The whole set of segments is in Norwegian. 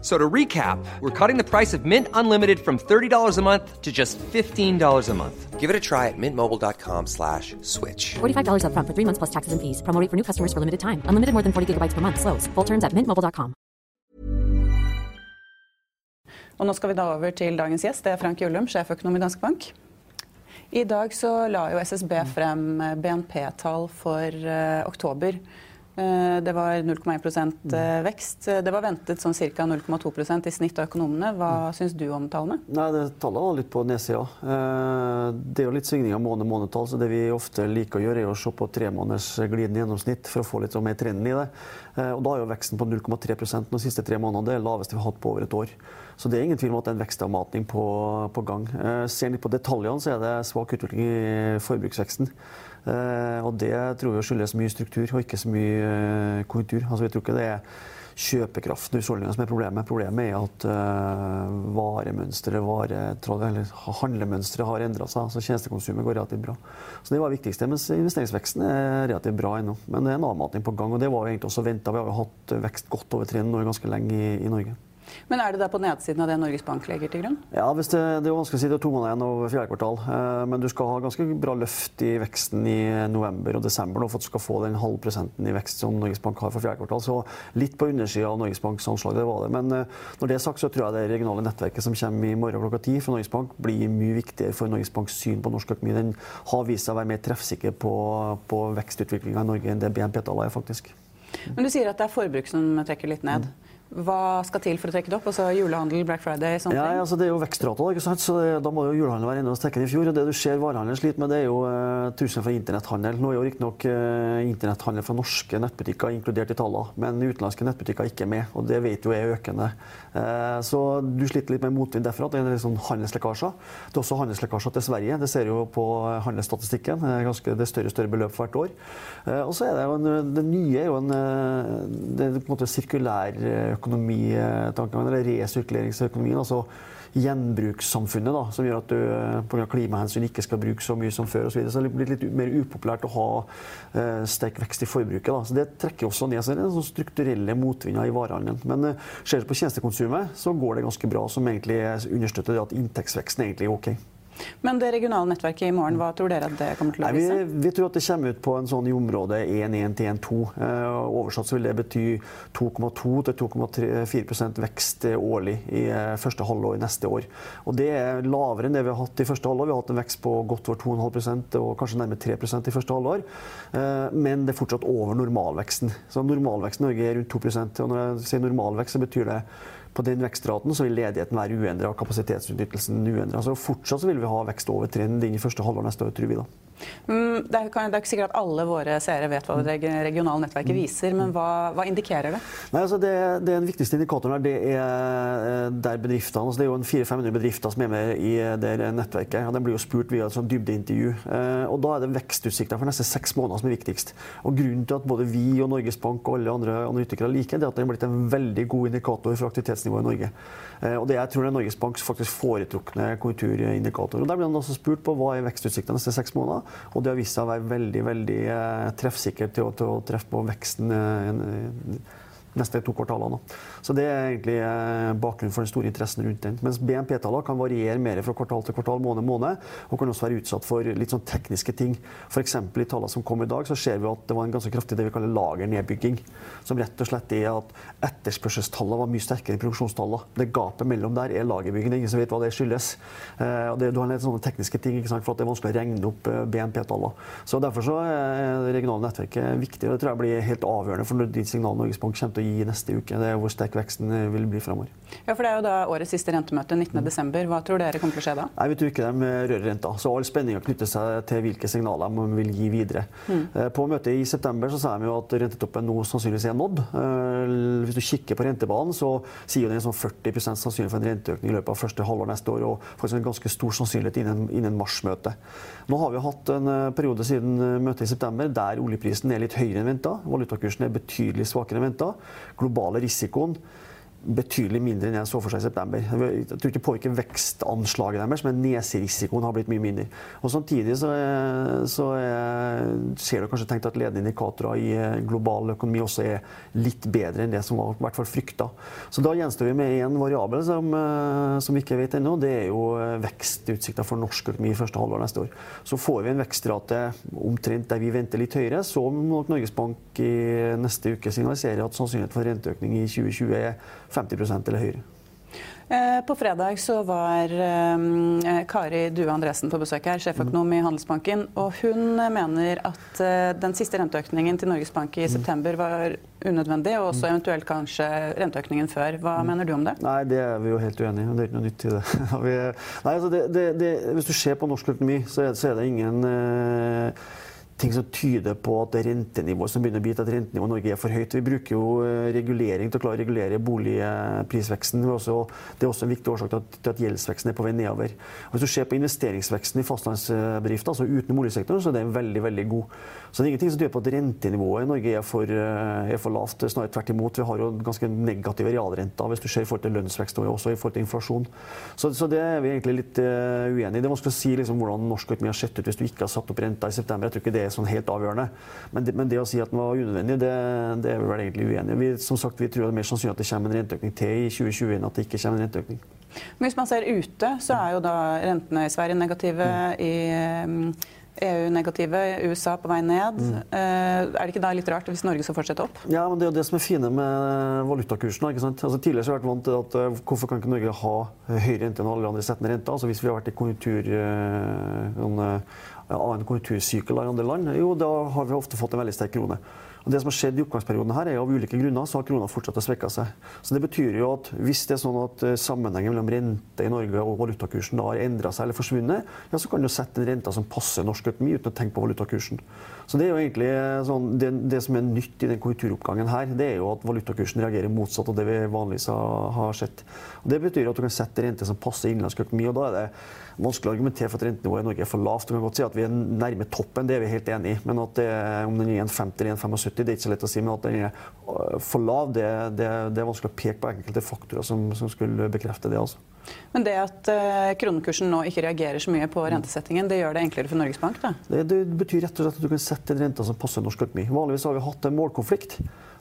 So to recap, we're cutting the price of Mint Unlimited from $30 a month to just $15 a month. Give it a try at mintmobile.com slash switch. $45 upfront for three months plus taxes and fees. Promo rate for new customers for limited time. Unlimited more than 40 gigabytes per month. Slows. Full terms at mintmobile.com. Og nå skal vi da over til dagens gjest. Det er Frank Jullum, sjeføkonom i Danske Bank. I dag så la jo SSB frem BNP-tall for uh, oktober. Uh, det var 0,1 uh, vekst. Det var ventet sånn ca. 0,2% i snitt av økonomene. Hva mm. syns du om tallene? Nei, det Tallene var litt på nedsida. Det er jo litt svingninger måned-månedtall. så Det vi ofte liker å gjøre, er å se på tre måneders glidende gjennomsnitt for å få litt sånn mer trenden i det. Og Da er jo veksten på 0,3% de siste tre månedene. Det er laveste vi har hatt på over et år. Så det er ingen tvil om at det er en vekstavmatning på, på gang. Ser en litt på detaljene, så er det svak utvikling i forbruksveksten. Eh, og det tror vi skyldes mye struktur og ikke så mye eh, konjunktur. Altså, vi tror ikke det er kjøpekraften i husholdningene som er problemet. Problemet er at uh, varemønsteret, vare, handlemønsteret har endra seg. så Tjenestekonsumet går relativt bra. Så Det var det viktigste. Mens investeringsveksten er relativt bra ennå. Men det er en avmatning på gang. og Det var egentlig også venta. Vi har jo hatt vekst godt over trenden ganske lenge i, i Norge. Men er det da på nedsiden av det Norges Bank legger til grunn? Ja, det, det, er vanskelig å si det er to måneder igjen over fjerde kvartal. Eh, men du skal ha ganske bra løft i veksten i november og desember nå for at du skal få den halvprosenten i vekst som Norges Bank har for fjerde kvartal. Så litt på undersida av Norges Banks anslag, det var det. Men eh, når det er sagt, så tror jeg det regionale nettverket som kommer i morgen klokka ti fra Norges Bank, blir mye viktigere for Norges Banks syn på norsk økonomi. Den har vist seg å være mer treffsikker på, på vekstutviklinga i Norge enn det BNP-tallet er, faktisk. Men du sier at det er forbruk som trekker litt ned. Mm. Hva skal til for å trekke det opp? Altså Julehandel, Black Friday, sånne ja, ting? Altså, det er jo vekstrater, ikke sant? så det, da må jo julehandelen være enda sterkere enn i fjor. og Det du ser varehandelen sliter med, det er jo uh, trusselen fra internetthandel. Nå er jo riktignok uh, internetthandel fra norske nettbutikker inkludert i tallene, men utenlandske nettbutikker er ikke med. og Det vet jo er økende. Uh, så du sliter litt med motvind derfra. Det er litt sånn handelslekkasjer. Det er også handelslekkasjer til Sverige. Det ser jo på handelsstatistikken. Er, ganske, det er større og større beløp hvert år. Uh, og så er det jo en, det nye er jo en, det er på en måte sirkulær økonomi tankene, eller resirkuleringsøkonomien. altså gjenbrukssamfunnet, da, som gjør at du eh, pga. klimahensyn ikke skal bruke så mye som før. Og så, videre. så det blir litt mer upopulært å ha uh, sterk vekst i forbruket. Da. Så Det trekker også ned. Så det er sånn strukturelle motvinder i varehandelen. Men uh, ser du på tjenestekonsumet, så går det ganske bra, som egentlig understøtter at inntektsveksten egentlig er OK. Men det regionale nettverket i morgen, hva tror dere at det kommer til å vise? Nei, vi, vi, tror at det kommer ut på en sånn i området 1-1 til 1-2. Eh, oversatt så vil det bety 2,2 til 2,4% vekst årlig i eh, første halvår neste år. Og Det er lavere enn det vi har hatt i første halvår. Vi har hatt en vekst på godt over 2,5% og kanskje nærmere 3% i første halvår. Eh, men det er fortsatt over normalveksten. Så Normalveksten i Norge er rundt 2% og Når jeg sier normalvekst, så betyr det på den vekstraten så vil ledigheten være uendra og kapasitetsutnyttelsen uendra. Så fortsatt så vil vi ha vekst over trend i første halvår neste år, tror vi da. Mm, det, er, det, er, ikke sikkert at alle våre seere vet hva det regionale nettverket mm. viser, men hva, hva indikerer det? Nei, altså det, det Den viktigste indikatoren her, det er eh, der bedriftene altså Det er jo 400-500 bedrifter som er med i det nettverket. og De blir jo spurt via et sånt dybdeintervju. Eh, og Da er det vekstutsiktene for neste seks måneder som er viktigst. Og Grunnen til at både vi og Norges Bank og alle andre analytikere liker det, er at det er blitt en veldig god indikator for aktivitetsnivået i Norge. Eh, og det jeg tror det er Norges Banks faktisk foretrukne konjunkturindikator. Og Der blir han også spurt på hva er vekstutsiktene neste seks måneder. Og det har vist seg å være veldig veldig eh, treffsikkert til, til, å treffe på veksten eh, neste to kvartalene. Så Det er egentlig eh, bakgrunnen for den store interessen rundt den. Mens BNP-tallene kan variere mer fra kvartal til kvartal, måned måned, og kan også være utsatt for litt sånn tekniske ting. F.eks. i tallene som kom i dag, så ser vi at det var en ganske kraftig det vi kaller lagernedbygging. Som rett og slett er at etterspørselstallene var mye sterkere enn produksjonstallene. Det gapet mellom der er lagerbygging. Det er ingen som vet hva det skyldes. Eh, og det, du har litt sånne tekniske ting ikke sant, for at det er vanskelig å regne opp eh, BNP-tallene. Så Derfor så er det regionale nettverket viktig. og Det tror jeg blir helt avgjørende for de signalene Norges Bank kommer til å gi neste uke. Det er hvor sterk veksten eh, vil bli framover. Ja, for det er jo da årets siste rentemøte, 19.12. Hva tror dere kommer til å skje da? Nei, Vi tror ikke de rører renta. Så all spenninga knytter seg til hvilke signaler man vil gi videre. Mm. På møtet i september så sa de jo at rentetoppen nå sannsynligvis er nådd. Hvis du kikker på rentebanen, så sier det en sånn 40% sannsynlig for en renteøkning i løpet av første halvår neste år, og faktisk en ganske stor sannsynlighet innen, innen mars-møtet. Nå har vi hatt en periode siden møtet i september der oljeprisen er litt høyere enn venta. Valutakursen er betydelig svakere enn venta. Globale risikoen betydelig mindre enn jeg så for seg i september. Jeg tror ikke det påvirker vekstanslaget deres, men neserisikoen har blitt mye mindre. Og Samtidig så, er, så er, ser du kanskje tenkt at ledende indikatorer i eh, global økonomi også er litt bedre enn det som var i hvert fall frykta. Så da gjenstår vi med én variabel som, eh, som vi ikke vet ennå. Det er jo eh, vekstutsikter for norsk økonomi i første halvår neste år. Så får vi en vekstrate omtrent der vi venter litt høyere, så må Norges Bank i neste uke signalisere at sannsynligheten for renteøkning i 2020 er 50% eller høyere. Eh, på fredag så var eh, Kari Due Andresen på besøk her, sjeføkonom i Handelsbanken. og Hun mener at eh, den siste renteøkningen til Norges Bank i mm. september var unødvendig, og også mm. eventuelt kanskje renteøkningen før. Hva mm. mener du om det? Nei, Det er vi jo helt uenige i. Det er ikke noe nytt i det. Nei, altså det, det, det hvis du ser på norsk økonomi, så er, så er det ingen ting som tyder på at rentenivået som begynner å bite, at rentenivået i Norge er for høyt. Vi bruker jo eh, regulering til å klare å regulere boligprisveksten. Det er også en viktig årsak til at gjeldsveksten er på vei nedover. Hvis du ser på investeringsveksten i fastlandsbedrifter, altså utenom boligsektoren, så er den veldig veldig god. Så det er ingenting som tyder på at rentenivået i Norge er for, eh, er for lavt. Snarere tvert imot. Vi har jo ganske negative realrenter hvis du ser i forhold til lønnsvekst og også i forhold til inflasjon. Så, så det er vi egentlig litt uh, uenig i. Det er vanskelig å si liksom, hvordan norsk økonomi har sett ut hvis du ikke har satt opp renta i september. Jeg tror ikke det er sånn helt avgjørende. Men det, men det, å si at den var unødvendig, det, det er vi vel egentlig uenige vi, Som sagt, vi tror det er mer sannsynlig at det kommer en renteøkning til i 2020 enn at det ikke kommer en renteøkning. Men hvis man ser ute, så er jo da rentene i Sverige negative. Mm. i EU-negative, USA på vei ned. Mm. Er det ikke da litt rart hvis Norge skal fortsette opp? Ja, men Det er jo det som er fine med valutakursen. ikke sant? Altså, tidligere har jeg vært vant til at uh, hvorfor kan ikke Norge ha høyere rente enn alle andre settende renter? Altså, hvis vi har vært i konjunktur, Noen, en, annen konjunktursykkel enn andre land, jo, da har vi ofte fått en veldig sterk krone. Og det som har skjedd i oppgangsperioden her, er av ulike grunner så har krona fortsatt å svekke seg. Så det betyr jo at hvis det er sånn at eh, sammenhengen mellom rente i Norge og valutakursen da har endra seg eller forsvunnet, ja, så kan du sette en rente som passer norsk økonomi uten å tenke på valutakursen. Så det er jo egentlig eh, sånn, det, det, som er nytt i den konjunkturoppgangen her, det er jo at valutakursen reagerer motsatt av det vi vanligvis har sett. Og det betyr at du kan sette rente som passer innenlandsk økonomi, og da er det vanskelig å argumentere for at rentenivået i Norge er for lavt. Du kan godt si at vi er nærme toppen, det er vi helt enig i. Men at det, om den er 1,50 eller 1,75, det er ikke så lett å si. Men at den er øh, for lav, det, det, det er vanskelig å peke på enkelte faktorer som, som skulle bekrefte det. altså. Men det at uh, kronekursen nå ikke reagerer så mye på rentesettingen, det gjør det enklere for Norges Bank? da? Det, det, betyr rett og slett at du kan sette en rente som passer norsk økonomi. Vanligvis har vi hatt en målkonflikt.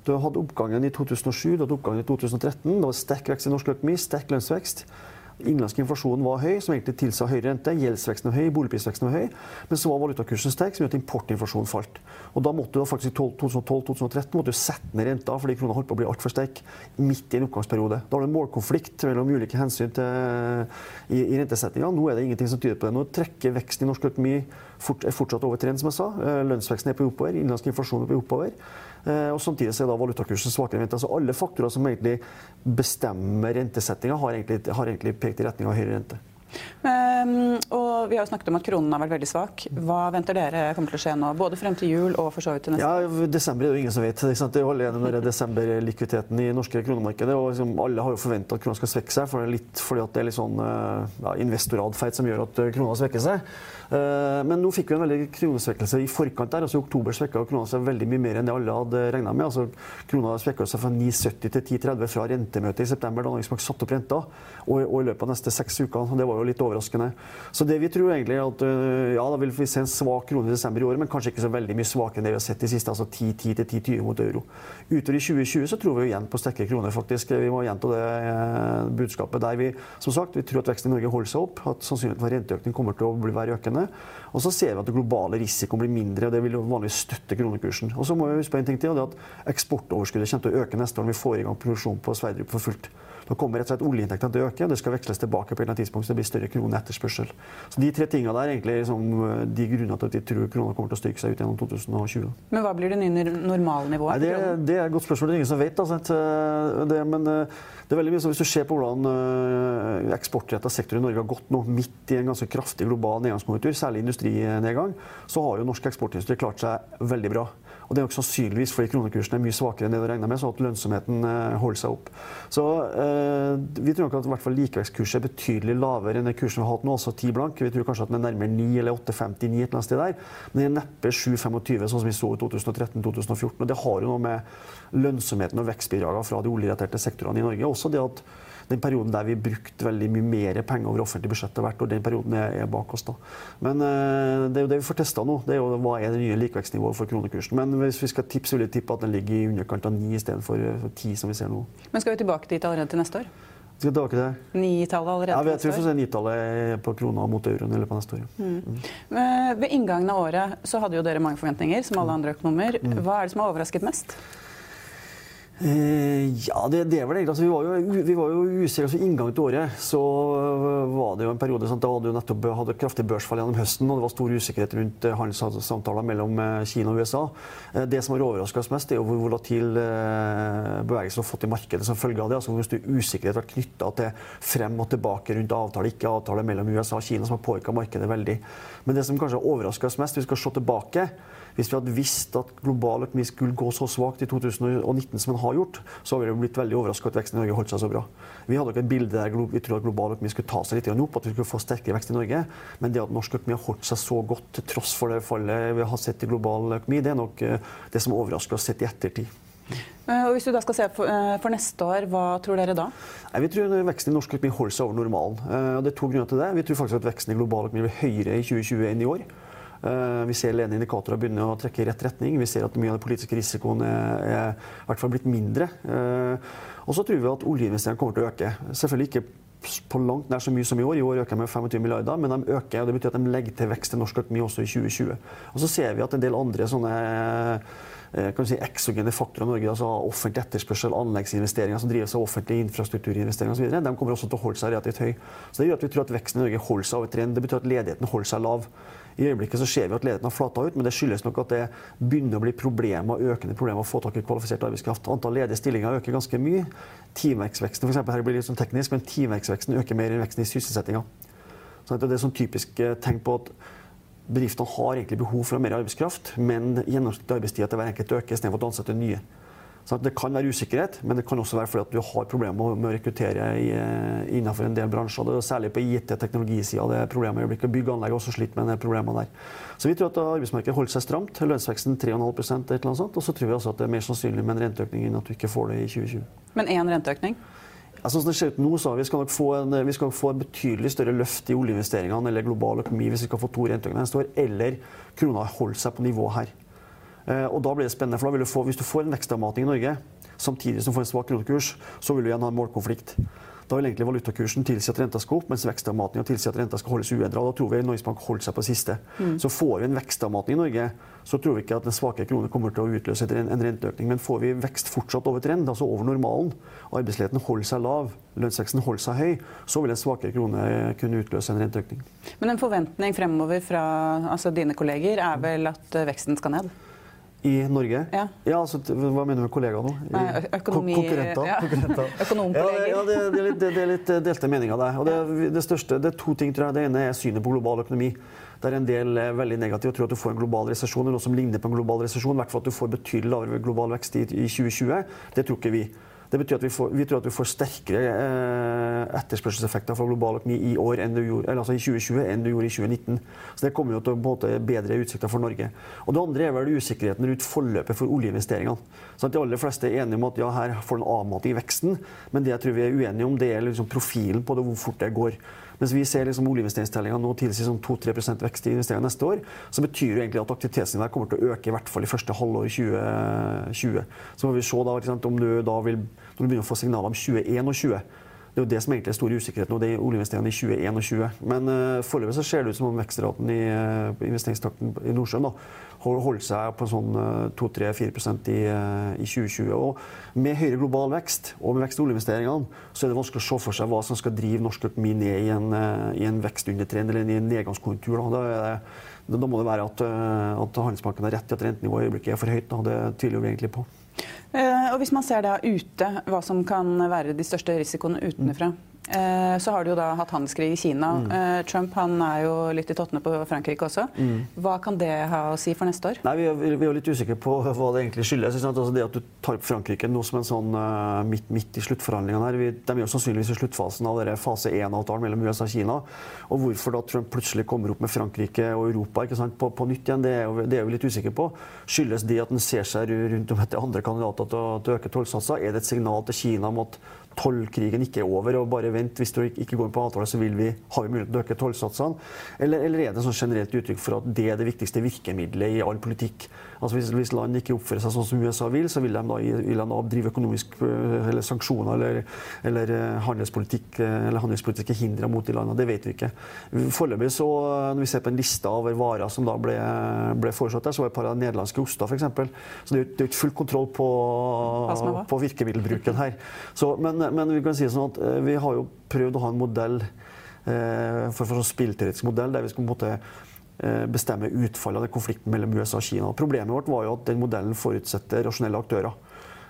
Du har hatt oppgangen i 2007, du har hatt oppgangen i 2013. Det var sterk vekst i norsk økonomi, sterk lønnsvekst. Innenlandsk inflasjon var høy, som egentlig tilsa høyere rente. Gjeldsveksten var høy, boligprisveksten var høy. Men så var valutakursen sterk, som gjorde at importinflasjonen falt. Og da måtte du faktisk i 2012-2013 måtte du sette ned renta fordi krona holdt på å bli altfor sterk midt i en oppgangsperiode. Da var det en målkonflikt mellom ulike hensyn til, i, i rentesettinga. Nå er det ingenting som tyder på det. Nå trekker veksten i norsk økonomi fort, fortsatt over trend, som jeg sa. Eh, lønnsveksten er på oppover, innenlandsk inflasjon er på oppover. Eh, og Samtidig er da valutakursen svakere enn venta. Så alle faktorer som egentlig bestemmer rentesettinga, har, har egentlig, pekt i retning av høyere rente. Um, og Vi har jo snakket om at kronen har vært veldig svak. Hva venter dere kommer til å skje nå? Både frem til jul og for så vidt til neste Ja, Desember er det jo ingen som vet. Det er jo med desemberlikviditeten i norske kronemarkedet. og liksom, Alle har jo forventa at kronen skal svekke seg, for det er litt fordi at det er litt sånn eh, ja, investoratferd som gjør at krona svekker seg. Eh, men nå fikk vi en veldig kronesvekkelse i forkant. der, altså I oktober svekka krona seg veldig mye mer enn det alle hadde regna med. altså Krona svekka seg fra 9,70 til 10,30 fra rentemøtet i september, da Norges Bank satte opp renta, og, og, i løpet av neste seks uker. Det var jo litt overraskende. Så det vi tror egentlig er at eh, ja, da vil vi se en svak krone i desember i år, men kanskje ikke så veldig mye svakere enn det vi har sett de siste, altså 10-10 til 10,20 mot euro. Utover i 2020 så tror vi jo igjen på sterke kroner, faktisk. Vi må gjenta det eh, budskapet der vi som sagt, vi tror at veksten i Norge holder seg opp, at sannsynligheten for renteøkning kommer til å bli være økende. Og så ser vi at det globale risikoen blir mindre, og det vil jo vanligvis støtte kronekursen. Og så må vi huske på en ting til, og det er at eksportoverskuddet kommer til å øke neste år når vi får i gang produksjon på Sverdrup for fullt. Da kommer rett og slett oljeinntektene til å øke, og det skal veksles tilbake på et eller annet tidspunkt, så det blir større kroneetterspørsel. Så de tre tingene der er egentlig liksom de grunnene til at vi tror krona kommer til å styrke seg ut gjennom 2020. Men hva blir det nye normalnivået? Det, det, er et godt spørsmål. Det er ingen som vet. Altså, det, men det er veldig mye, så Hvis du ser på hvordan eksportretta sektor i Norge har gått nå, midt i en ganske kraftig global nedgangskonjunktur, særlig industrinedgang, så har jo norsk eksportindustri klart seg veldig bra. Og det er nok sannsynligvis fordi kronekursen er mye svakere enn det du regna med, så at lønnsomheten eh, holder seg opp. Så eh, vi tror nok at i hvert fall likevektskurset er betydelig lavere enn den kursen vi har hatt nå, også 10 blank. Vi tror kanskje at den er nærmere 9 eller 8,59 et eller annet sted der. Men det er neppe 7,25 sånn som vi så i 2013-2014. Og det har jo noe med lønnsomheten og vekstbidragene fra de oljerelaterte sektorene i Norge. Også det at den perioden der vi brukte veldig mye mer penger over offentlige budsjetter hvert år, den perioden er, er bak oss. da. Men uh, det er jo det vi får testa nå. det er jo Hva er det nye likevekstnivået for kronekursen? Men hvis vi skal tipse, vil jeg tippe at den ligger i underkant av 9 istedenfor ti, som vi ser nå. Men skal vi tilbake dit allerede til neste år? Skal tilbake til Nitallet allerede? Ja, jeg tror vi får se nitallet på krona mot euroen i løpet av neste år. Mm. Mm. Ved inngangen av året så hadde jo dere mange forventninger, som alle andre økonomer. Mm. Hva er det som har overrasket mest? Eh, ja, det, det, er vel egentlig altså, Vi var jo, vi var jo usikre. Altså, inngang til året så var det jo en periode sant? da hadde jo nettopp hadde kraftig børsfall gjennom høsten, og det var stor usikkerhet rundt eh, handelssamtaler mellom eh, Kina og USA. Det som har overraska oss mest, er jo hvor volatil bevegelse du har fått i markedet som følge av det. altså Hvor stor usikkerhet har vært knytta til frem og tilbake rundt avtale, ikke avtale mellom USA og Kina, som har påvirka markedet veldig. Men det som kanskje har overraska oss mest, vi skal se tilbake hvis vi hadde visst at global økonomi skulle gå så svakt i 2019 som den har gjort, så hadde vi blitt veldig overraska at veksten i Norge holdt seg så bra. Vi hadde ikke et bilde der vi trodde at global økonomi skulle ta seg litt opp, at vi skulle få sterkere vekst i Norge. Men det at norsk økonomi har holdt seg så godt til tross for det fallet vi har sett i global økonomi, det er nok eh, det som overrasker oss sett i ettertid. Eh, og hvis du da skal se for, eh, for, neste år, hva tror dere da? vi tror veksten i norsk økonomi holder seg over normalen. Og det er to grunner til det. Vi tror faktisk at veksten i global økonomi blir høyere i 2020 enn i år. Eh, vi ser ledende indikatorer begynner å trekke i rett retning. Vi ser at mye av den politiske risikoen er, er i hvert fall blitt mindre. Eh, og så tror vi at oljeinvesteringene kommer til å øke. Selvfølgelig ikke på langt nær så mye som i år. I år øker de med 25 milliarder, men de øker, og det betyr at de legger til vekst i norsk økonomi også i 2020. Og så ser vi at en del andre sånne kan si, eksogene faktorer i Norge, altså offentlig etterspørsel, anleggsinvesteringer som drives av offentlige infrastrukturinvesteringer osv., de kommer også til å holde seg relativt høy. Så det gjør at vi tror at veksten i Norge holder seg over trend. Det betyr at ledigheten holder seg lav. I øyeblikket så ser vi at ledigheten har flata ut, men det skyldes nok at det begynner å bli problemer, økende problemer å få tak i kvalifisert arbeidskraft. Antall ledige stillinger øker ganske mye. Timeverksveksten her blir litt sånn teknisk, men timeverksveksten øker mer enn veksten i sysselsettinga. Så det er sånn typisk eh, tegn på at bedriftene har egentlig behov for mer arbeidskraft, men gjennomsnittlig arbeidstid til hver enkelt øker istedenfor å ansette nye. Så det kan være usikkerhet, men det kan også være fordi at du har problemer med å rekruttere eh, innenfor en del bransjer. Det er særlig på IT-teknologisida det er problemer. i øyeblikket. Bygg og anlegg også slitt med de problemene der. Så vi tror at arbeidsmarkedet holder seg stramt. Lønnsveksten 3,5 et eller annet sånt. Og så tror vi også at det er mer sannsynlig med en renteøkning enn at du ikke får det i 2020. Men én renteøkning? Ja, synes det ser ut nå, så Vi skal nok få en, vi skal få en betydelig større løft i oljeinvesteringene eller global økonomi hvis vi skal få to renteøkninger neste år, eller krona holder seg på nivå her. Eh, og da blir det spennende, for da vil du få, Hvis du får en vekstdramating i Norge samtidig som du får en svak kronekurs, så vil du igjen ha en målkonflikt. Da vil egentlig valutakursen tilsi at renta skal opp, mens vekstavmatninga tilsier at renta skal holdes uendra. Da tror vi Norges Bank holder seg på siste. Mm. Så får vi en vekstavmatning i Norge, så tror vi ikke at den svake kronen kommer til å utløse en renteøkning. Men får vi vekst fortsatt over trend, altså over normalen, arbeidsledigheten holder seg lav, lønnsveksten holder seg høy, så vil en svakere krone kunne utløse en renteøkning. Men en forventning fremover fra altså dine kolleger er vel at veksten skal ned? I Norge? Ja. ja altså, hva mener du med kollegaer nå? Nei, Økonomi, konkurrenter? Ja. konkurrenter. Økonomkolleger. Ja, det, det, er litt, det, er litt, delte meninger der. Og det, det, største, det er to ting, tror jeg. Det ene er synet på global økonomi. Der en del er veldig negative og tror at du får en global resesjon, eller noe som ligner på en global resesjon. I hvert fall at du får betydelig lavere global vekst i, i 2020. Det tror ikke vi. Det betyr at vi, får, vi tror at vi får sterkere eh, etterspørselseffekter fra global økonomi i år enn du gjorde, altså i 2020 enn du gjorde i 2019. Så det kommer jo til å bedre utsikter for Norge. Og Det andre er vel usikkerheten rundt forløpet for oljeinvesteringene. Så De aller fleste er enige om at ja, her får en avmating i veksten, men det jeg tror vi er uenige om, det er liksom profilen på det, hvor fort det går. Mens vi ser liksom oljeinvesteringstellinga nå tilsier sånn 2-3% vekst i investeringer neste år, så betyr det egentlig at aktivitetsnivået kommer til å øke i hvert fall i første halvår 2020. Så må vi se da, om du da vil, når du begynner å få signaler om 2021 og 20 det er jo det som egentlig er store usikkerhet nå, det er oljeinvesteringene i 2021. Men uh, foreløpig så ser det ut som om vekstraten i uh, investeringstakten i Nordsjøen da, holder seg på sånn 2-3-4% i, i 2020. Og med høyere global vekst og med vekst i oljeinvesteringene, så er det vanskelig å se for seg hva som skal drive norsk økonomi ned i en, i en vekstundertrend eller i en nedgangskonjunktur. Da. Da, da må det være at, at handelsbanken har rett i at rentenivået i øyeblikket er for høyt. Da. Det tviler vi egentlig på. Uh, og Hvis man ser da ute hva som kan være de største risikoene utenfra, Eh, så har du jo da hatt handelskrig i Kina. Mm. Eh, Trump han er jo litt i tottene på Frankrike også. Mm. Hva kan det ha å si for neste år? Nei, Vi er, vi er litt usikre på hva det egentlig skyldes. Altså det at du tar opp Frankrike nå som en sånn uh, midt, midt, i sluttforhandlingene her. Vi, de er jo sannsynligvis i sluttfasen av dere fase 1-avtalen mellom USA og Kina. Og hvorfor da Trump plutselig kommer opp med Frankrike og Europa sant, på, på nytt igjen, det er, jo, det er vi litt usikre på. Skyldes det at en ser seg rundt om etter andre kandidater til å, til å øke tollsatser? Er det et signal til Kina om at tollkrigen ikke er over, og bare vent, hvis du ikke går på avtale, så vi, har vi mulighet til å øke tollsatsene? Eller, eller, er det sånn generelt uttrykk for at det er det viktigste virkemidlet i all politikk? Altså hvis, hvis, land ikke oppfører seg sånn som USA vil, så vil de da, vil de da drive økonomisk øh, eller sanksjoner eller, eller øh, handelspolitikk øh, eller handelspolitiske hindre mot de landene. Det vet vi ikke. Foreløpig, så, når vi ser på en liste over varer som da ble, ble foreslått der, så var det et par av nederlandske oster, f.eks. Så det er jo ikke full kontroll på, på virkemiddelbruken her. Så, men, men, vi kan si sånn at vi har jo prøvd å ha en modell for, for en sånn spillteoretisk modell der vi skal på en måte Eh, bestemme utfallet av den konflikten mellom USA og Kina. Problemet vårt var jo at den modellen forutsetter rasjonelle aktører.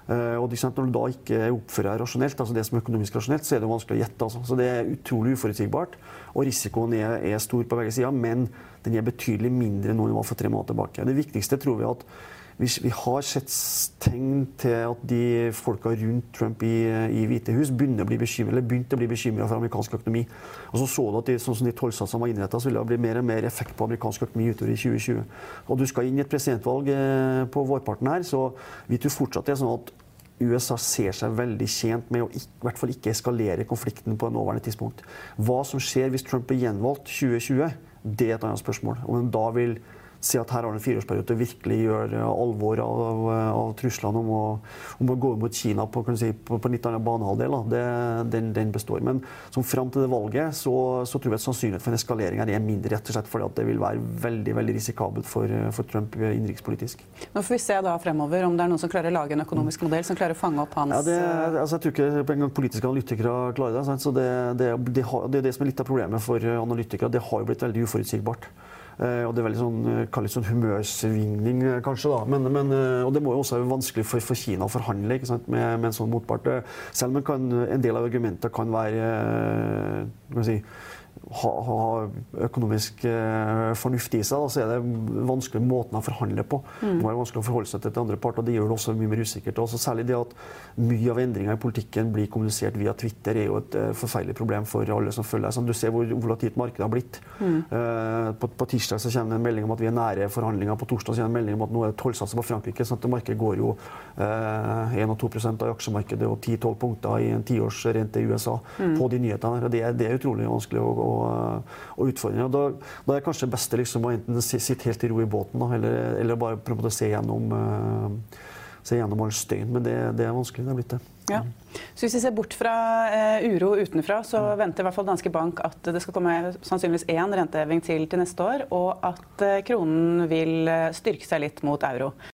Eh, og Når du da ikke oppfører deg rasjonelt, altså det som er økonomisk rasjonelt, så er det vanskelig å gjette. Altså. Så det er utrolig uforutsigbart. Og risikoen er, er stor på begge sider, men den er betydelig mindre nå enn den var for tre måneder tilbake. Det viktigste tror vi at vi, vi, har sett tegn til at de folka rundt Trump i, i Hvite hus begynner å bli bekymret, begynte å bli bekymra for amerikansk økonomi. Og så så du at de, sånn som de tollsatsene var innretta, så ville det bli mer og mer effekt på amerikansk økonomi utover i 2020. Og du skal inn i et presidentvalg eh, på vårparten her, så vi tror fortsatt det er sånn at USA ser seg veldig tjent med å i hvert fall ikke eskalere konflikten på en nåværende tidspunkt. Hva som skjer hvis Trump blir gjenvalgt 2020, det er et annet spørsmål. Om da vil si at her har du en fireårsperiode til å virkelig gjøre alvor av, av truslene om å, om å, gå mot Kina på, si, på, på litt annen banehalvdel. Den, den, består. Men som fram til det valget så, så tror jeg at sannsynligheten for en eskalering her er mindre, rett og slett fordi at det vil være veldig veldig risikabelt for, for Trump innenrikspolitisk. Nå får vi se da fremover om det er noen som klarer å lage en økonomisk modell som klarer å fange opp hans ja, det, altså, Jeg tror ikke engang politiske analytikere klarer det. Sant? Så det, det, det, har, det er det som er litt av problemet for analytikere. Det har jo blitt veldig uforutsigbart. Eh, og det er veldig sånn, kalles sånn humørsvingning, eh, kanskje. da. Men, men, og det må jo også være vanskelig for, for Kina å forhandle med, med, en sånn motpart. Selv om kan, en del av argumentene kan være kan si, ha, ha økonomisk eh, fornuft i seg, da, så er det vanskelig måten å forhandle på. Mm. Det må være vanskelig å forholde seg til andre parter. Det gjør det også mye mer usikkert. Også særlig det at mye av endringa i politikken blir kommunisert via Twitter, er jo et eh, forferdelig problem for alle som følger deg. Du ser hvor volatilt markedet har blitt. Mm. Eh, på, på, tirsdag så kommer det en melding om at vi er nære forhandlinger. På torsdag så kommer det en melding om at nå er det tollsatser på Frankrike. sånn at Markedet går jo uh, 1 2% av aksjemarkedet og 10-12 punkter i en tiårsrente i USA mm. på de nyhetene. Det, det er utrolig vanskelig å, å og, utfordringer. Da, da, er kanskje det beste liksom, å enten sitte helt i ro i båten, da, eller, eller, bare prøve å se gjennom, uh, se gjennom all støyen. Men det, det, er vanskelig. Det er blitt det. Ja. Så Hvis vi ser bort fra uh, uro utenfra, så ja. venter i hvert fall Danske Bank at det skal komme sannsynligvis én renteheving til til neste år, og at uh, kronen vil styrke seg litt mot euro.